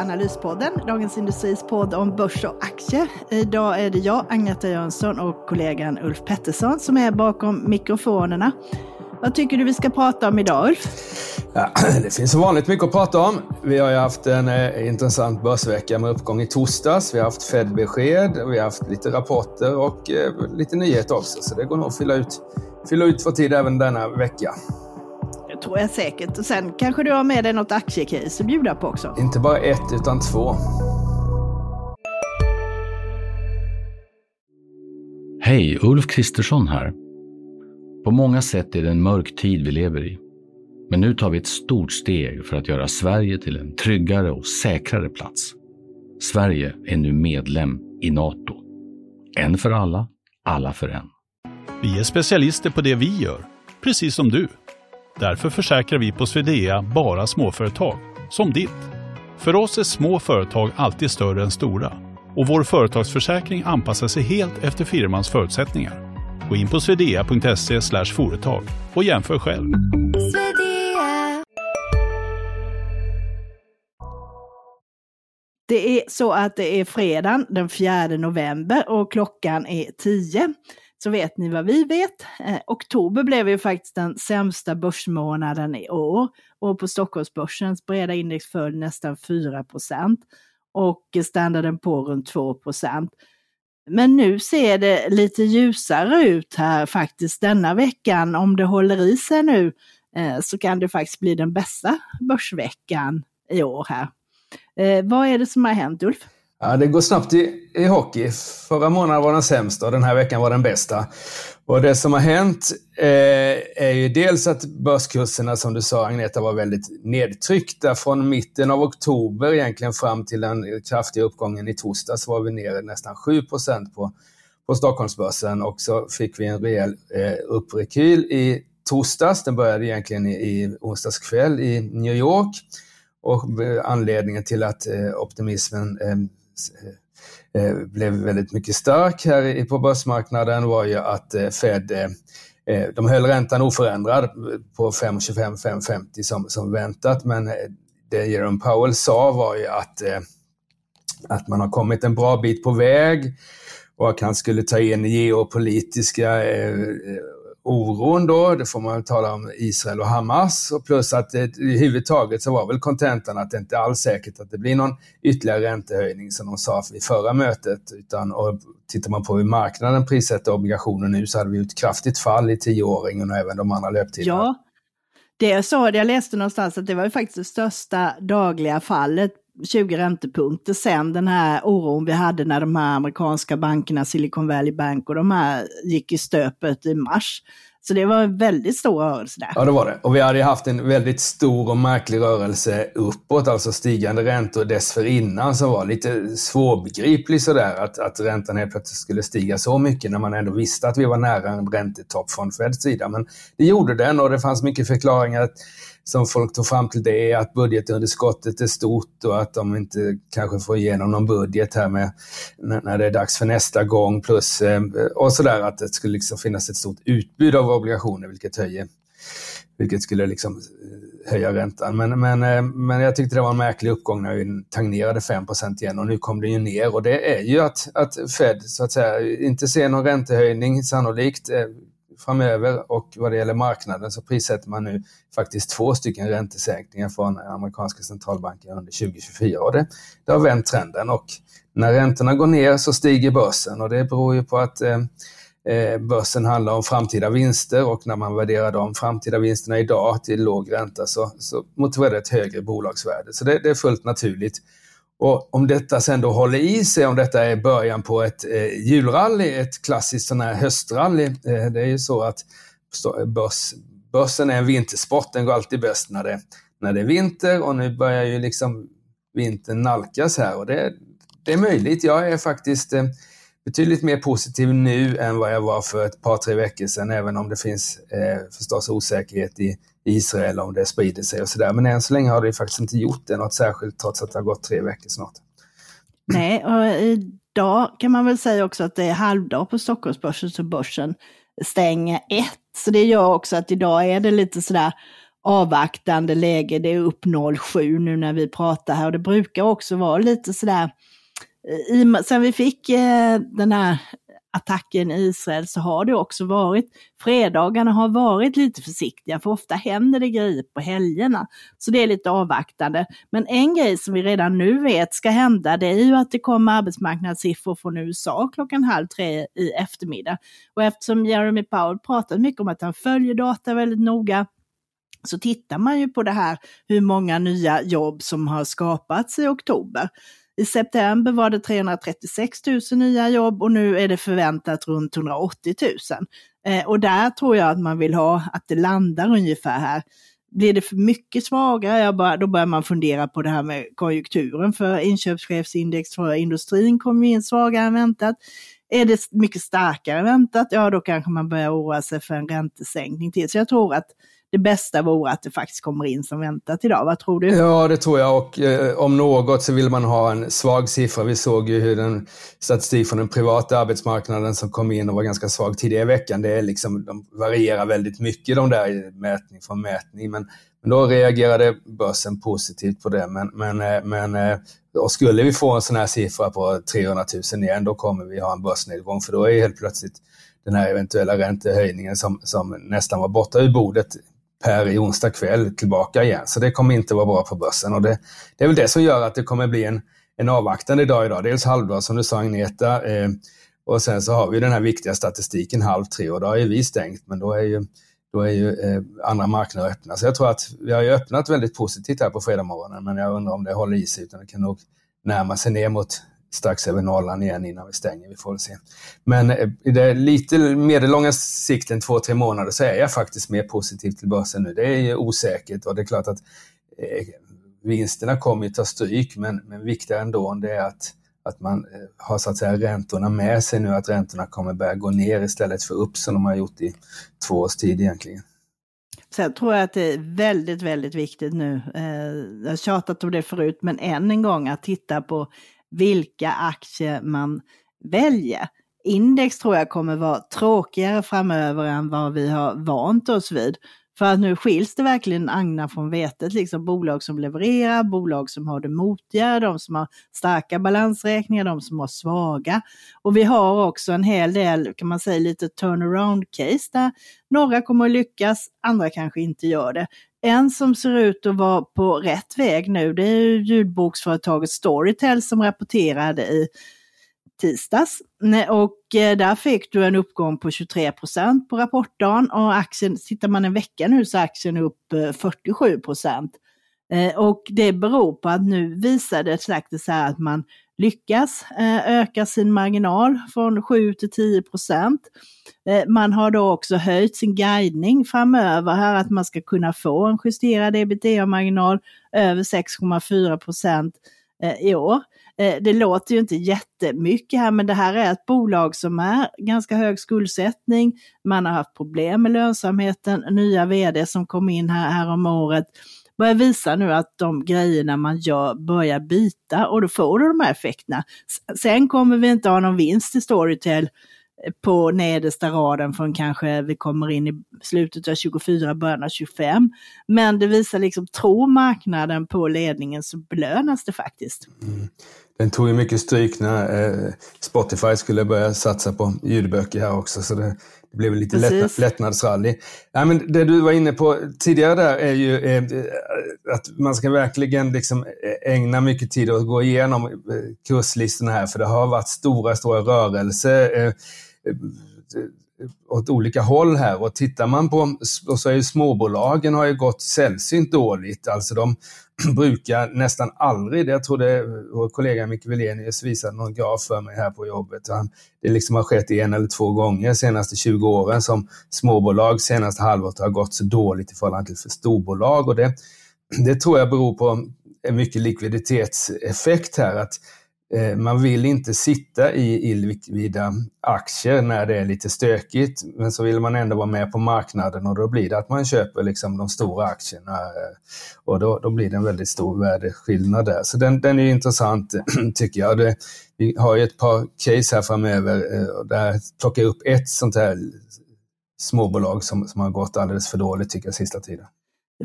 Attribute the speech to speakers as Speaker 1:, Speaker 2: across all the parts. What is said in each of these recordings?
Speaker 1: Analyspodden, Dagens Industris podd om börs och aktier. Idag är det jag, Agneta Jönsson och kollegan Ulf Pettersson som är bakom mikrofonerna. Vad tycker du vi ska prata om idag, Ulf?
Speaker 2: Ja, det finns som vanligt mycket att prata om. Vi har ju haft en eh, intressant börsvecka med uppgång i torsdags. Vi har haft Fed-besked, vi har haft lite rapporter och eh, lite nyheter också. Så det går nog att fylla ut, fylla ut vår tid även denna vecka.
Speaker 1: Tror jag säkert. Och sen kanske du har med dig något aktiecase att bjuda på också.
Speaker 2: Inte bara ett, utan två.
Speaker 3: Hej, Ulf Kristersson här. På många sätt är det en mörk tid vi lever i. Men nu tar vi ett stort steg för att göra Sverige till en tryggare och säkrare plats. Sverige är nu medlem i Nato. En för alla, alla för en.
Speaker 4: Vi är specialister på det vi gör, precis som du. Därför försäkrar vi på Swedea bara småföretag, som ditt. För oss är små företag alltid större än stora och vår företagsförsäkring anpassar sig helt efter firmans förutsättningar. Gå in på swedea.se företag och jämför själv.
Speaker 1: Det är så att det är fredagen den 4 november och klockan är 10. Så vet ni vad vi vet. Eh, oktober blev ju faktiskt den sämsta börsmånaden i år och på Stockholmsbörsens breda index föll nästan 4% och standarden på runt 2% Men nu ser det lite ljusare ut här faktiskt denna veckan. Om det håller i sig nu eh, så kan det faktiskt bli den bästa börsveckan i år här. Eh, vad är det som har hänt Ulf?
Speaker 2: Ja, det går snabbt i, i hockey. Förra månaden var den sämsta och den här veckan var den bästa. Och det som har hänt eh, är ju dels att börskurserna, som du sa Agneta, var väldigt nedtryckta. Från mitten av oktober egentligen fram till den kraftiga uppgången i torsdags var vi nere nästan 7 på, på Stockholmsbörsen och så fick vi en rejäl eh, upprekyl i torsdags. Den började egentligen i, i onsdags kväll i New York. Och eh, anledningen till att eh, optimismen eh, Eh, eh, blev väldigt mycket stark här på börsmarknaden var ju att eh, Fed de höll räntan oförändrad på 5,25-5,50 som, som väntat, men det Jerome Powell sa var ju att, att man har kommit en bra bit på väg och att han skulle ta in geopolitiska oron då, det får man tala om Israel och Hamas, och plus att det, i huvudtaget så var väl kontentan att det inte alls säkert att det blir någon ytterligare räntehöjning som de sa vid förra mötet, utan och tittar man på hur marknaden prissätter obligationer nu så hade vi ett kraftigt fall i tioåringen och även de andra löptiderna.
Speaker 1: Ja, det jag sa, jag läste någonstans att det var ju faktiskt det största dagliga fallet 20 räntepunkter sen den här oron vi hade när de här amerikanska bankerna, Silicon Valley Bank och de här gick i stöpet i mars. Så det var en väldigt stor rörelse där.
Speaker 2: Ja, det var det. Och vi hade haft en väldigt stor och märklig rörelse uppåt, alltså stigande räntor dessförinnan som var lite svårbegriplig sådär, att, att räntan helt plötsligt skulle stiga så mycket när man ändå visste att vi var nära en räntetopp från Feds sida. Men det gjorde den och det fanns mycket förklaringar som folk tog fram till det är att budgetunderskottet är stort och att de inte kanske får igenom någon budget här med när det är dags för nästa gång plus eh, och sådär att det skulle liksom finnas ett stort utbud av obligationer vilket höjer vilket skulle liksom eh, höja räntan. Men, men, eh, men jag tyckte det var en märklig uppgång när vi tangerade 5% igen och nu kom det ju ner och det är ju att, att Fed så att säga inte ser någon räntehöjning sannolikt framöver och vad det gäller marknaden så prissätter man nu faktiskt två stycken räntesänkningar från amerikanska centralbanken under 2024 och det, det har vänt trenden och när räntorna går ner så stiger börsen och det beror ju på att eh, eh, börsen handlar om framtida vinster och när man värderar de framtida vinsterna idag till låg ränta så, så motiverar det ett högre bolagsvärde. Så det, det är fullt naturligt. Och om detta sen då håller i sig, om detta är början på ett eh, julrally, ett klassiskt sån här höstrally. Eh, det är ju så att börs, börsen är en vintersport, den går alltid bäst när det, när det är vinter och nu börjar ju liksom vintern nalkas här och det, det är möjligt. Jag är faktiskt eh, betydligt mer positiv nu än vad jag var för ett par, tre veckor sedan, även om det finns eh, förstås osäkerhet i Israel om det sprider sig och sådär. Men än så länge har det faktiskt inte gjort det något särskilt trots att det har gått tre veckor snart.
Speaker 1: Nej, och idag kan man väl säga också att det är halvdag på Stockholmsbörsen så börsen stänger ett. Så det gör också att idag är det lite sådär avvaktande läge. Det är upp 0,7 nu när vi pratar här och det brukar också vara lite sådär eh, i, sen vi fick eh, den här attacken i Israel så har det också varit, fredagarna har varit lite försiktiga för ofta händer det grejer på helgerna. Så det är lite avvaktande. Men en grej som vi redan nu vet ska hända det är ju att det kommer arbetsmarknadssiffror från USA klockan halv tre i eftermiddag. Och eftersom Jeremy Powell pratat mycket om att han följer data väldigt noga så tittar man ju på det här hur många nya jobb som har skapats i oktober. I september var det 336 000 nya jobb och nu är det förväntat runt 180 000. Eh, och där tror jag att man vill ha att det landar ungefär här. Blir det för mycket svagare, ja, då börjar man fundera på det här med konjunkturen. För inköpschefsindex för industrin kommer in svagare än väntat. Är det mycket starkare än väntat, ja då kanske man börjar oroa sig för en räntesänkning till. Så jag tror att det bästa vore att det faktiskt kommer in som väntat idag. Vad tror du?
Speaker 2: Ja, det tror jag och eh, om något så vill man ha en svag siffra. Vi såg ju hur den statistik från den privata arbetsmarknaden som kom in och var ganska svag tidigare i veckan, det är liksom, de varierar väldigt mycket de där mätning från mätning. Men, men då reagerade börsen positivt på det. Men, men, eh, men eh, och skulle vi få en sån här siffra på 300 000 igen, då kommer vi ha en börsnedgång för då är helt plötsligt den här eventuella räntehöjningen som, som nästan var borta ur bordet per i onsdag kväll tillbaka igen. Så det kommer inte vara bra på börsen och det, det är väl det som gör att det kommer bli en, en avvaktande dag idag. Dels halvdag som du sa Agneta eh, och sen så har vi den här viktiga statistiken halv tre och då är vi stängt men då är ju, då är ju eh, andra marknader öppna. Så jag tror att vi har ju öppnat väldigt positivt här på fredag morgonen men jag undrar om det håller i sig utan det kan nog närma sig ner mot strax över nollan igen innan vi stänger. Vi får se. Men eh, i det lite medellånga sikten, två, tre månader, så är jag faktiskt mer positiv till börsen nu. Det är ju osäkert och det är klart att eh, vinsterna kommer ju ta stryk, men, men viktigare ändå det är att, att man eh, har så att säga räntorna med sig nu, att räntorna kommer börja gå ner istället för upp som de har gjort i två års tid egentligen.
Speaker 1: Sen tror jag att det är väldigt, väldigt viktigt nu. Eh, jag har tjatat om det förut, men än en gång att titta på vilka aktier man väljer. Index tror jag kommer vara tråkigare framöver än vad vi har vant oss vid. För att nu skiljs det verkligen agna från vetet, liksom bolag som levererar, bolag som har det motiga, de som har starka balansräkningar, de som har svaga. Och vi har också en hel del, kan man säga, lite turnaround case där några kommer att lyckas, andra kanske inte gör det. En som ser ut att vara på rätt väg nu, det är ljudboksföretaget Storytel som rapporterade i tisdags. Och eh, där fick du en uppgång på 23 procent på rapportdagen och aktien, tittar man en vecka nu så är aktien upp eh, 47 procent. Eh, och det beror på att nu visar det sig att man lyckas öka sin marginal från 7 till 10 procent. Man har då också höjt sin guidning framöver här att man ska kunna få en justerad ebitda-marginal över 6,4 procent i år. Eh, det låter ju inte jättemycket här, men det här är ett bolag som är ganska hög skuldsättning. Man har haft problem med lönsamheten. Nya vd som kom in här, här om året börjar visa nu att de grejerna man gör börjar bita och då får du de här effekterna. Sen kommer vi inte ha någon vinst i Storytel på nedersta raden från kanske vi kommer in i slutet av 24, början av 25. Men det visar liksom, tror marknaden på ledningen så belönas det faktiskt. Mm.
Speaker 2: Den tog ju mycket stryk när eh, Spotify skulle börja satsa på ljudböcker här också. Så det, det blev lite lätt, lättnadsrally. Ja, men det du var inne på tidigare där är ju eh, att man ska verkligen liksom eh, ägna mycket tid åt att gå igenom eh, kurslistorna här, för det har varit stora, stora rörelser. Eh, Eh, åt olika håll här och tittar man på, och så är ju småbolagen har ju gått sällsynt dåligt. Alltså de brukar nästan aldrig, jag tror det vår kollega Micke Wilenius visade någon graf för mig här på jobbet. Han, det liksom har skett en eller två gånger de senaste 20 åren som småbolag senaste halvåret har gått så dåligt i förhållande till för storbolag. Och det, det tror jag beror på en mycket likviditetseffekt här. Att Eh, man vill inte sitta i illikvida aktier när det är lite stökigt, men så vill man ändå vara med på marknaden och då blir det att man köper liksom de stora aktierna eh, och då, då blir det en väldigt stor värdeskillnad där. Så den, den är intressant tycker jag. Det, vi har ju ett par case här framöver eh, där plockar jag upp ett sånt här småbolag som, som har gått alldeles för dåligt tycker jag sista tiden.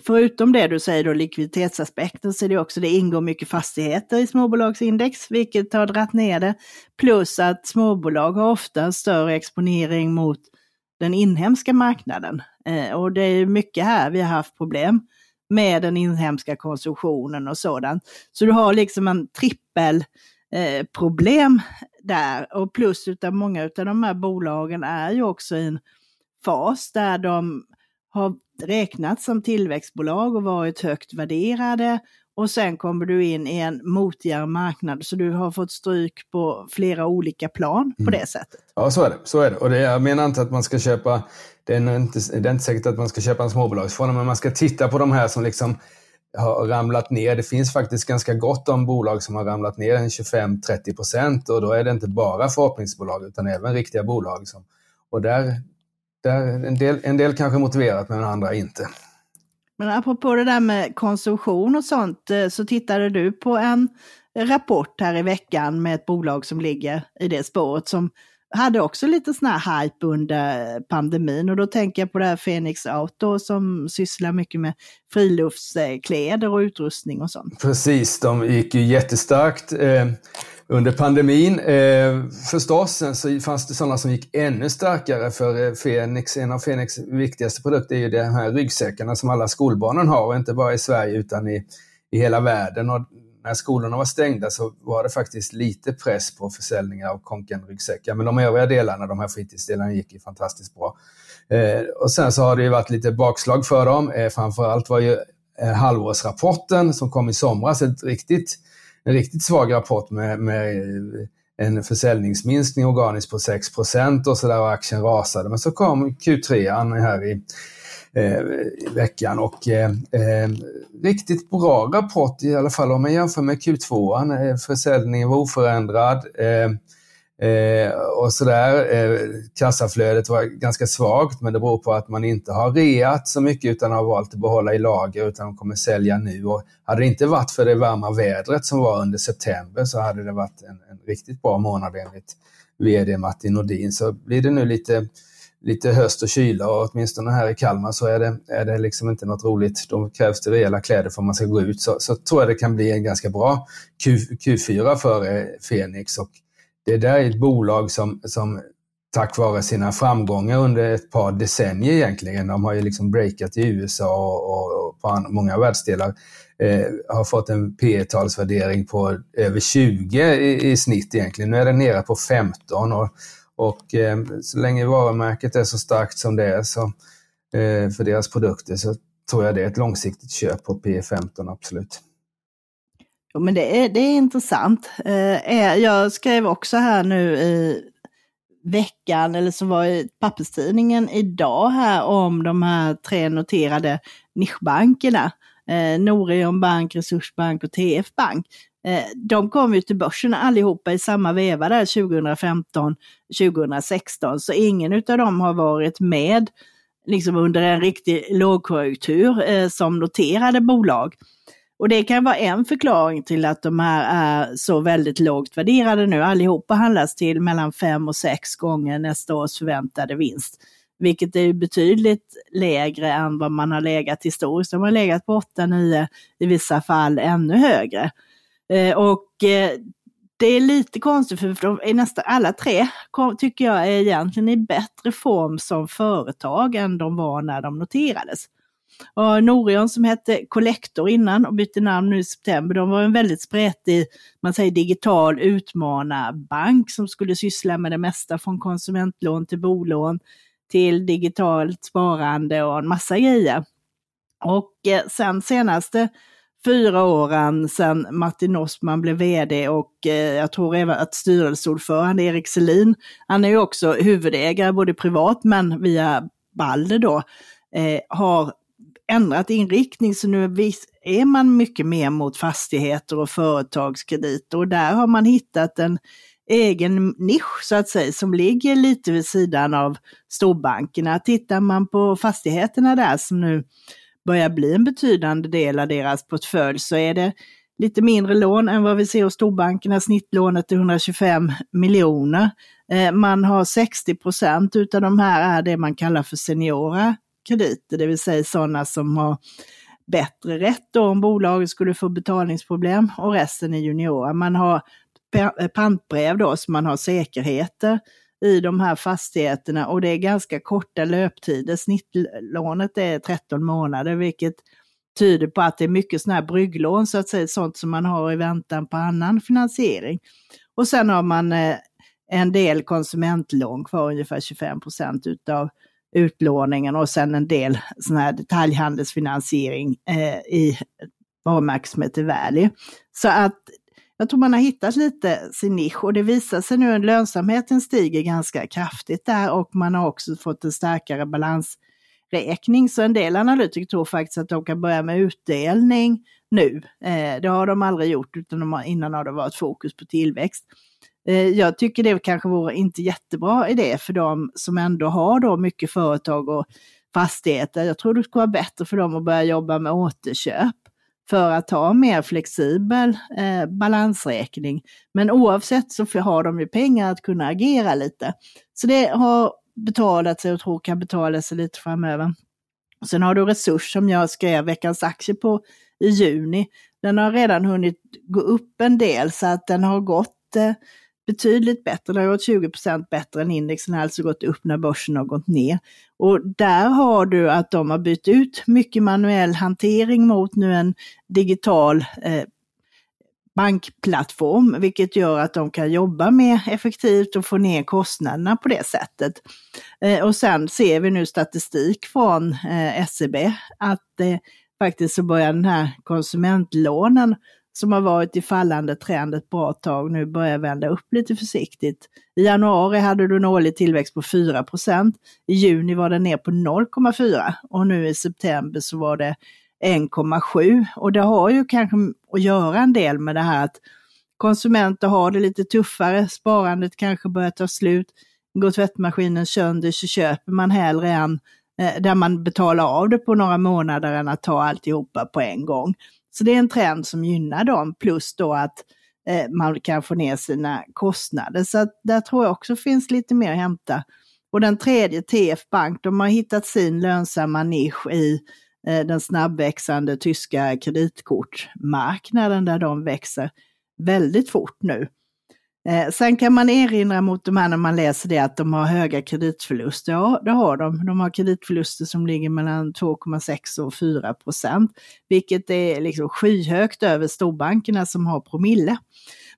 Speaker 1: Förutom det du säger då likviditetsaspekten så är det också, det ingår mycket fastigheter i småbolagsindex, vilket har dragit ner det. Plus att småbolag har ofta en större exponering mot den inhemska marknaden. Eh, och det är mycket här vi har haft problem med den inhemska konsumtionen och sådant. Så du har liksom en trippel eh, problem där. Och plus utav många av de här bolagen är ju också i en fas där de har räknats som tillväxtbolag och varit högt värderade och sen kommer du in i en motigare marknad så du har fått stryk på flera olika plan på mm. det sättet.
Speaker 2: Ja, så är det. Så är det. Och det, jag menar inte att man ska köpa, det är, inte, det är inte säkert att man ska köpa en småbolagsfond, men man ska titta på de här som liksom har ramlat ner. Det finns faktiskt ganska gott om bolag som har ramlat ner en 25-30 procent och då är det inte bara förhoppningsbolag utan även riktiga bolag. Som, och där, där, en, del, en del kanske motiverat men andra inte.
Speaker 1: Men apropå det där med konsumtion och sånt, eh, så tittade du på en rapport här i veckan med ett bolag som ligger i det spåret som hade också lite sån här hype under pandemin och då tänker jag på det här Phoenix Auto som sysslar mycket med friluftskläder och utrustning och sånt.
Speaker 2: Precis, de gick ju jättestarkt. Eh, under pandemin. Eh, förstås, sen så fanns det sådana som gick ännu starkare för eh, Fenix. En av Fenix viktigaste produkter är ju de här ryggsäckarna som alla skolbarnen har, och inte bara i Sverige utan i, i hela världen. Och när skolorna var stängda så var det faktiskt lite press på försäljningar av Konken-ryggsäckar. Men de övriga delarna, de här fritidsdelarna, gick ju fantastiskt bra. Eh, och sen så har det ju varit lite bakslag för dem. Eh, framförallt var ju eh, halvårsrapporten som kom i somras ett riktigt en riktigt svag rapport med, med eh, en försäljningsminskning organiskt på 6% och så där och aktien rasade. Men så kom Q3 här i, eh, veckan och eh, eh, riktigt bra rapport i alla fall om man jämför med Q2. Eh, försäljningen var oförändrad. Eh, Eh, och sådär. Eh, kassaflödet var ganska svagt, men det beror på att man inte har reat så mycket utan har valt att behålla i lager utan de kommer sälja nu. Och hade det inte varit för det varma vädret som var under september så hade det varit en, en riktigt bra månad enligt VD Martin Nordin. Så blir det nu lite, lite höst och kyla och åtminstone här i Kalmar så är det, är det liksom inte något roligt. Då krävs det rejäla kläder för att man ska gå ut. Så, så tror jag det kan bli en ganska bra Q, Q4 för eh, Fenix. Och det där är ett bolag som, som tack vare sina framgångar under ett par decennier egentligen, de har ju liksom breakat i USA och, och på många världsdelar, eh, har fått en P talsvärdering på över 20 i, i, snitt egentligen. Nu är den nere på 15 och, och eh, så länge varumärket är så starkt som det är så, eh, för deras produkter så tror jag det är ett långsiktigt köp på P15, absolut.
Speaker 1: Jo, men det är, det är intressant. Eh, eh, jag skrev också här nu i veckan, eller som var i papperstidningen idag här, om de här tre noterade nischbankerna. Eh, Norion Bank, Resursbank och TF Bank. Eh, de kom ju till börsen allihopa i samma veva där 2015-2016, så ingen av dem har varit med liksom under en riktig lågkonjunktur eh, som noterade bolag. Och det kan vara en förklaring till att de här är så väldigt lågt värderade nu. Allihopa handlas till mellan fem och sex gånger nästa års förväntade vinst. Vilket är betydligt lägre än vad man har legat historiskt. De har legat på 8-9, i vissa fall ännu högre. Eh, och eh, det är lite konstigt för de är nästan alla tre tycker jag är egentligen i bättre form som företag än de var när de noterades. Och Norion som hette Collector innan och bytte namn nu i september, de var en väldigt spretig, man säger digital utmanarbank som skulle syssla med det mesta från konsumentlån till bolån till digitalt sparande och en massa grejer. Och eh, sen senaste fyra åren sedan Martin Osman blev vd och eh, jag tror även att styrelseordförande Erik Selin, han är ju också huvudägare både privat men via Balder då, eh, har ändrat inriktning så nu är man mycket mer mot fastigheter och företagskrediter och där har man hittat en egen nisch så att säga som ligger lite vid sidan av storbankerna. Tittar man på fastigheterna där som nu börjar bli en betydande del av deras portfölj så är det lite mindre lån än vad vi ser hos storbankerna. Snittlånet är 125 miljoner. Eh, man har 60 procent utav de här är det man kallar för seniora krediter, det vill säga sådana som har bättre rätt då om bolaget skulle få betalningsproblem och resten är juniora. Man har Eh, pantbrev då, så man har säkerheter i de här fastigheterna och det är ganska korta löptider. Snittlånet är 13 månader, vilket tyder på att det är mycket sådana här brygglån, så att säga, sånt som man har i väntan på annan finansiering. Och sen har man eh, en del konsumentlån kvar, ungefär 25 procent utav utlåningen och sen en del sån här detaljhandelsfinansiering eh, i varumärket som heter Valley. Så att jag tror man har hittat lite sin nisch och det visar sig nu att lönsamheten stiger ganska kraftigt där och man har också fått en starkare balansräkning. Så en del analytiker tror faktiskt att de kan börja med utdelning nu. Eh, det har de aldrig gjort utan de har, innan har det varit fokus på tillväxt. Eh, jag tycker det kanske vore inte jättebra idé för de som ändå har då mycket företag och fastigheter. Jag tror det skulle vara bättre för dem att börja jobba med återköp för att ha mer flexibel eh, balansräkning. Men oavsett så har de ju pengar att kunna agera lite. Så det har betalat sig och tror kan betala sig lite framöver. Sen har du Resurs som jag skrev veckans aktie på i juni. Den har redan hunnit gå upp en del så att den har gått eh, betydligt bättre. Det har gått 20% bättre än indexen, har alltså gått upp när börsen har gått ner. Och där har du att de har bytt ut mycket manuell hantering mot nu en digital eh, bankplattform, vilket gör att de kan jobba mer effektivt och få ner kostnaderna på det sättet. Eh, och sen ser vi nu statistik från eh, SEB att eh, faktiskt så börjar den här konsumentlånen som har varit i fallande trend ett bra tag. Nu börjar vända upp lite försiktigt. I januari hade du en årlig tillväxt på 4% I juni var den ner på 0,4 och nu i september så var det 1,7 och det har ju kanske att göra en del med det här att konsumenter har det lite tuffare, sparandet kanske börjar ta slut, går tvättmaskinen sönder så köper man hellre en eh, där man betalar av det på några månader än att ta alltihopa på en gång. Så det är en trend som gynnar dem, plus då att eh, man kan få ner sina kostnader. Så där tror jag också finns lite mer att hämta. Och den tredje, TF Bank, de har hittat sin lönsamma nisch i eh, den snabbväxande tyska kreditkortmarknaden där de växer väldigt fort nu. Eh, sen kan man erinra mot de här när man läser det att de har höga kreditförluster. Ja, det har de. De har kreditförluster som ligger mellan 2,6 och 4 procent, vilket är liksom skyhögt över storbankerna som har promille.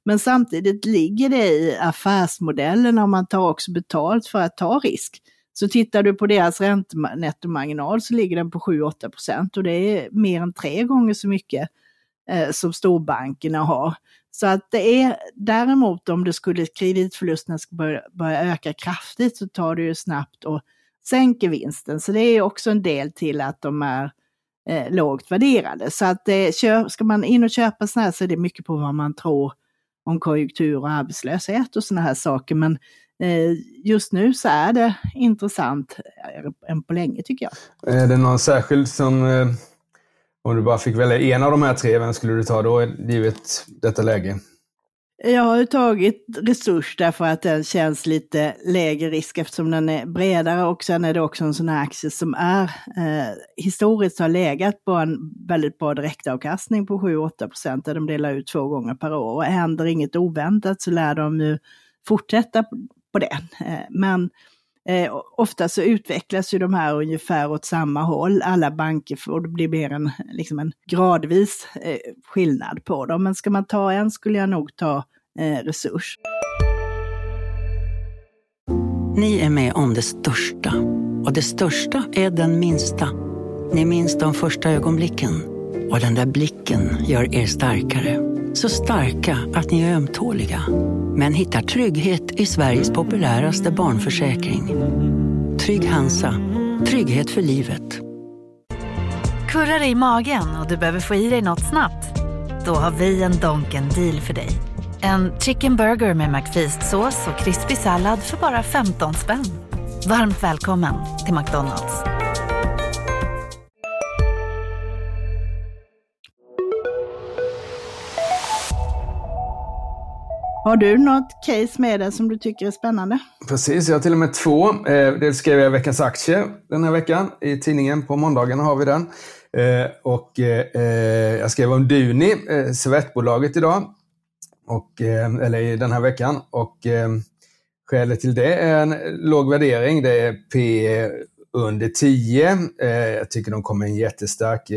Speaker 1: Men samtidigt ligger det i affärsmodellen och man tar också betalt för att ta risk. Så tittar du på deras räntenettomarginal så ligger den på 7-8 procent och det är mer än tre gånger så mycket eh, som storbankerna har. Så att det är däremot om det skulle kreditförlusterna ska börja, börja öka kraftigt så tar det ju snabbt och sänker vinsten. Så det är också en del till att de är eh, lågt värderade. Så att eh, ska man in och köpa sådana här så är det mycket på vad man tror om konjunktur och arbetslöshet och sådana här saker. Men eh, just nu så är det intressant eh, än på länge tycker jag.
Speaker 2: Är det någon särskild som eh, om du bara fick välja en av de här tre, vem skulle du ta då, givet detta läge?
Speaker 1: Jag har ju tagit Resurs därför att den känns lite lägre risk eftersom den är bredare och sen är det också en sån här aktie som är eh, historiskt har legat på en väldigt bra direktavkastning på 7-8 procent där de delar ut två gånger per år. Och händer inget oväntat så lär de ju fortsätta på det. Eh, men Eh, ofta så utvecklas ju de här ungefär åt samma håll, alla banker, och det blir mer en, liksom en gradvis eh, skillnad på dem. Men ska man ta en skulle jag nog ta eh, Resurs.
Speaker 5: Ni är med om det största. Och det största är den minsta. Ni minns de första ögonblicken. Och den där blicken gör er starkare. Så starka att ni är ömtåliga. Men hittar trygghet i Sveriges populäraste barnförsäkring. Trygg Hansa. Trygghet för livet.
Speaker 6: Kurrar det i magen och du behöver få i dig något snabbt? Då har vi en Donken deal för dig. En chicken burger med McFeast-sås och krispig sallad för bara 15 spänn. Varmt välkommen till McDonalds.
Speaker 1: Har du något case med dig som du tycker är spännande?
Speaker 2: Precis, jag har till och med två. Eh, Dels skrev jag Veckans aktier den här veckan i tidningen. På måndagen har vi den. Eh, och eh, jag skrev om Duni, servettbolaget idag. Och, eller i den här veckan. Och skälet till det är en låg värdering. Det är P under 10. Jag tycker de kommer en jättestark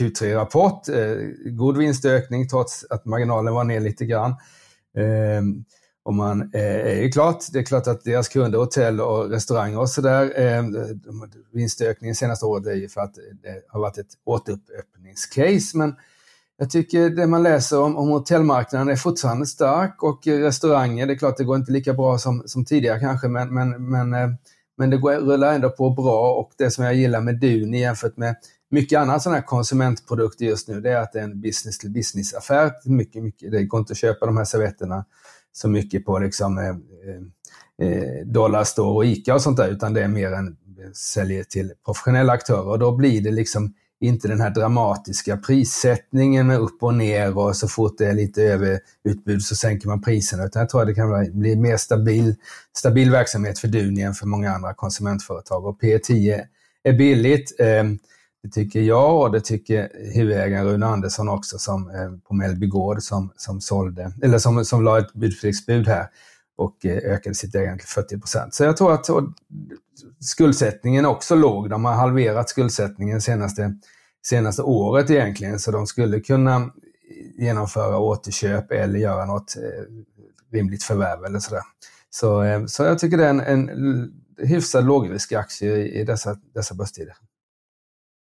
Speaker 2: Q3-rapport. God vinstökning trots att marginalen var ner lite grann. Ehm, och man eh, är ju klart, det är klart att deras kunder, hotell och restauranger och sådär, eh, vinstökningen senaste året är ju för att det har varit ett återöppningscase. Men jag tycker det man läser om, om hotellmarknaden är fortfarande stark och restauranger, det är klart det går inte lika bra som, som tidigare kanske, men, men, men, eh, men det går, rullar ändå på bra och det som jag gillar med Duni jämfört med mycket annat sådana här konsumentprodukter just nu, det är att det är en business to business affär. Mycket, mycket, det går inte att köpa de här servetterna så mycket på liksom, eh, eh, eh Dollarstore och ICA och sånt där, utan det är mer en säljer till professionella aktörer. Och då blir det liksom inte den här dramatiska prissättningen med upp och ner och så fort det är lite överutbud så sänker man priserna. Utan jag tror att det kan bli mer stabil, stabil verksamhet för Duni än för många andra konsumentföretag. Och P10 är billigt. Ehm, det tycker jag och det tycker huvudägaren Rune Andersson också som, eh, på Mellby Gård som, som sålde, eller som, som la ett budfixbud här och eh, ökade sitt ägande till 40 procent. Så jag tror att och, skuldsättningen också låg. De har halverat skuldsättningen senaste, senaste året egentligen, så de skulle kunna genomföra återköp eller göra något eh, rimligt förvärv eller sådär. Så, eh, så jag tycker det är en, en hyfsad lågrisk aktie i, i dessa, dessa börstider.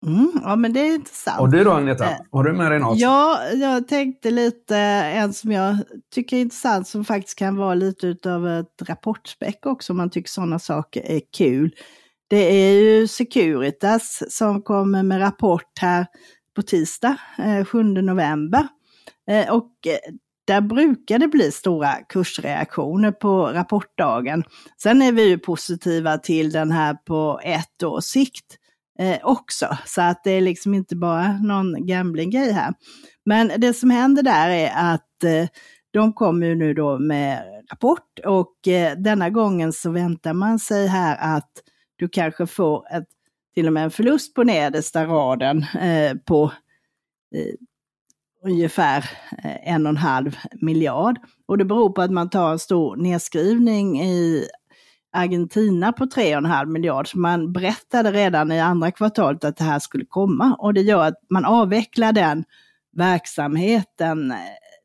Speaker 1: Mm, ja, men det är intressant.
Speaker 2: Och du då Agneta, eh, har du med dig något?
Speaker 1: Ja, jag tänkte lite, en som jag tycker är intressant som faktiskt kan vara lite utav ett rapportspäck också om man tycker sådana saker är kul. Det är ju Securitas som kommer med rapport här på tisdag, 7 eh, november. Eh, och där brukar det bli stora kursreaktioner på rapportdagen. Sen är vi ju positiva till den här på ett års sikt eh, också. Så att det är liksom inte bara någon gambling-grej här. Men det som händer där är att eh, de kommer ju nu då med rapport och eh, denna gången så väntar man sig här att du kanske får ett, till och med en förlust på nedersta raden eh, på eh, ungefär eh, en och en halv miljard. Och det beror på att man tar en stor nedskrivning i Argentina på 3,5 miljard. Så man berättade redan i andra kvartalet att det här skulle komma och det gör att man avvecklar den verksamheten eh,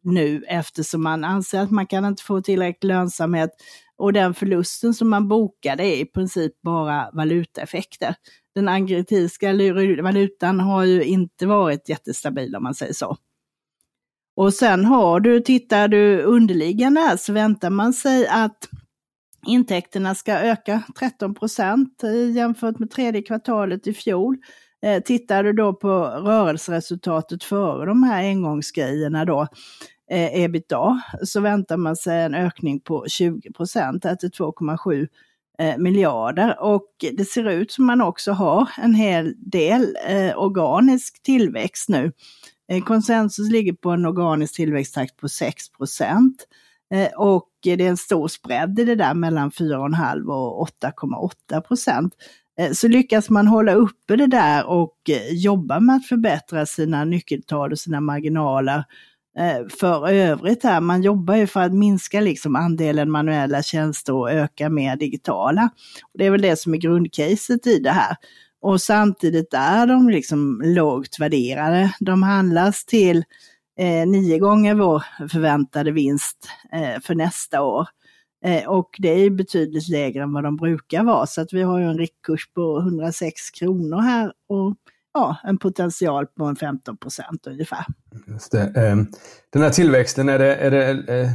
Speaker 1: nu eftersom man anser att man kan inte få tillräcklig lönsamhet och den förlusten som man bokade är i princip bara valutaeffekter. Den argentinska valutan har ju inte varit jättestabil om man säger så. Och sen har du, tittar du underliggande här så väntar man sig att Intäkterna ska öka 13 procent eh, jämfört med tredje kvartalet i fjol. Eh, tittar du då på rörelseresultatet före de här engångsgrejerna då, eh, ebitda, så väntar man sig en ökning på 20 procent, till 2,7 eh, miljarder. Och det ser ut som man också har en hel del eh, organisk tillväxt nu. Eh, konsensus ligger på en organisk tillväxttakt på 6 procent. Eh, och det är en stor spread i det där mellan 4,5 och 8,8 procent. Eh, så lyckas man hålla uppe det där och eh, jobba med att förbättra sina nyckeltal och sina marginaler för övrigt här, man jobbar ju för att minska liksom andelen manuella tjänster och öka mer digitala. Det är väl det som är grundcaset i det här. Och samtidigt är de liksom lågt värderade. De handlas till eh, nio gånger vår förväntade vinst eh, för nästa år. Eh, och det är betydligt lägre än vad de brukar vara, så att vi har ju en riktkurs på 106 kronor här och ja, en potential på en 15 procent ungefär.
Speaker 2: Just det. Eh, den här tillväxten, är det, är det eh,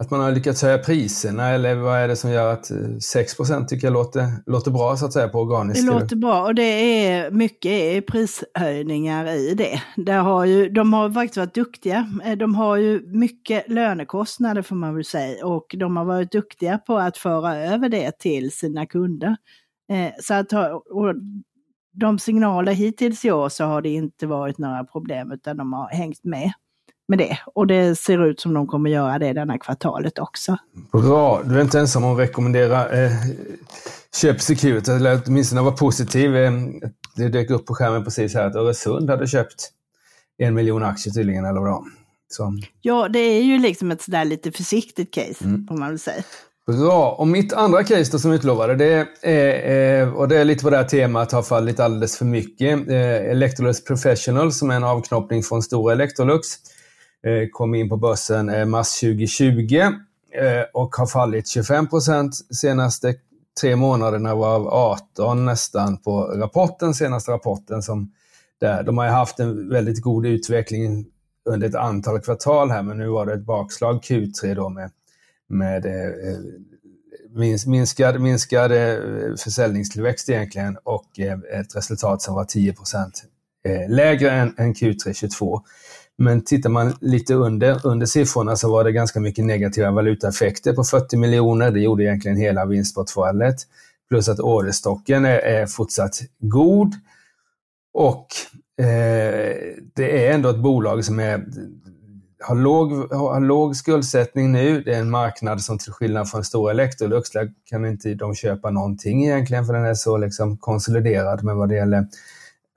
Speaker 2: att man har lyckats höja priserna eller vad är det som gör att 6% tycker jag låter, låter bra så att säga på organiskt?
Speaker 1: Det låter bra och det är mycket prishöjningar i det. Där har ju, de har faktiskt varit duktiga. De har ju mycket lönekostnader får man väl säga och de har varit duktiga på att föra över det till sina kunder. Så att, och de signaler hittills i år så har det inte varit några problem utan de har hängt med med det. Och det ser ut som de kommer göra det denna kvartalet också.
Speaker 2: Bra, du är inte ensam om att rekommendera eh, köp Security, eller åtminstone vara positiv. Eh, det dök upp på skärmen precis här att Öresund hade köpt en miljon aktier tydligen, eller vad
Speaker 1: Så. Ja, det är ju liksom ett sådär lite försiktigt case, mm. får man väl säga.
Speaker 2: Bra. Och mitt andra case då som utlovade, det är, eh, och det är lite på det här temat har fallit alldeles för mycket. Eh, Electrolux Professional som är en avknoppning från stora Electrolux Eh, kom in på börsen eh, mars 2020 eh, och har fallit 25 procent senaste tre månaderna varav 18 nästan på rapporten, senaste rapporten. Som där. De har haft en väldigt god utveckling under ett antal kvartal här men nu var det ett bakslag Q3 då med med minskad, minskad försäljningstillväxt egentligen och ett resultat som var 10% lägre än, än Q3 22. Men tittar man lite under, under siffrorna så var det ganska mycket negativa valutaeffekter på 40 miljoner. Det gjorde egentligen hela vinstbortfallet. Plus att orderstocken är, är fortsatt god. Och eh, det är ändå ett bolag som är har låg, har låg skuldsättning nu. Det är en marknad som till skillnad från stora Electrolux, där kan inte de köpa någonting egentligen för den är så liksom konsoliderad. Men vad det gäller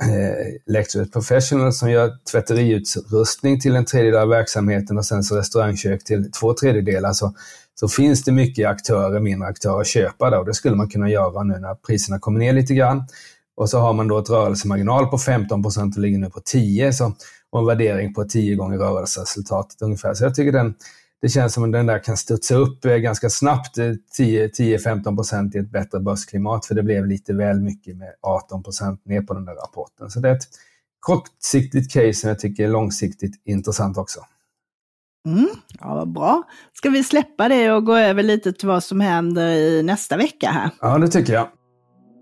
Speaker 2: eh, Electrolux Professional som gör tvätteriutrustning till en tredjedel av verksamheten och sen så restaurangkök till två tredjedelar så, så finns det mycket aktörer, mindre aktörer att köpa där och det skulle man kunna göra nu när priserna kommer ner lite grann. Och så har man då ett rörelsemarginal på 15 procent och ligger nu på 10 så och en värdering på 10 gånger rörelseresultatet ungefär. Så jag tycker den, det känns som att den där kan studsa upp eh, ganska snabbt 10-15 eh, procent i ett bättre börsklimat för det blev lite väl mycket med 18 procent ner på den där rapporten. Så det är ett kortsiktigt case som jag tycker är långsiktigt intressant också.
Speaker 1: Mm, ja, vad bra. Ska vi släppa det och gå över lite till vad som händer i nästa vecka här?
Speaker 2: Ja, det tycker jag.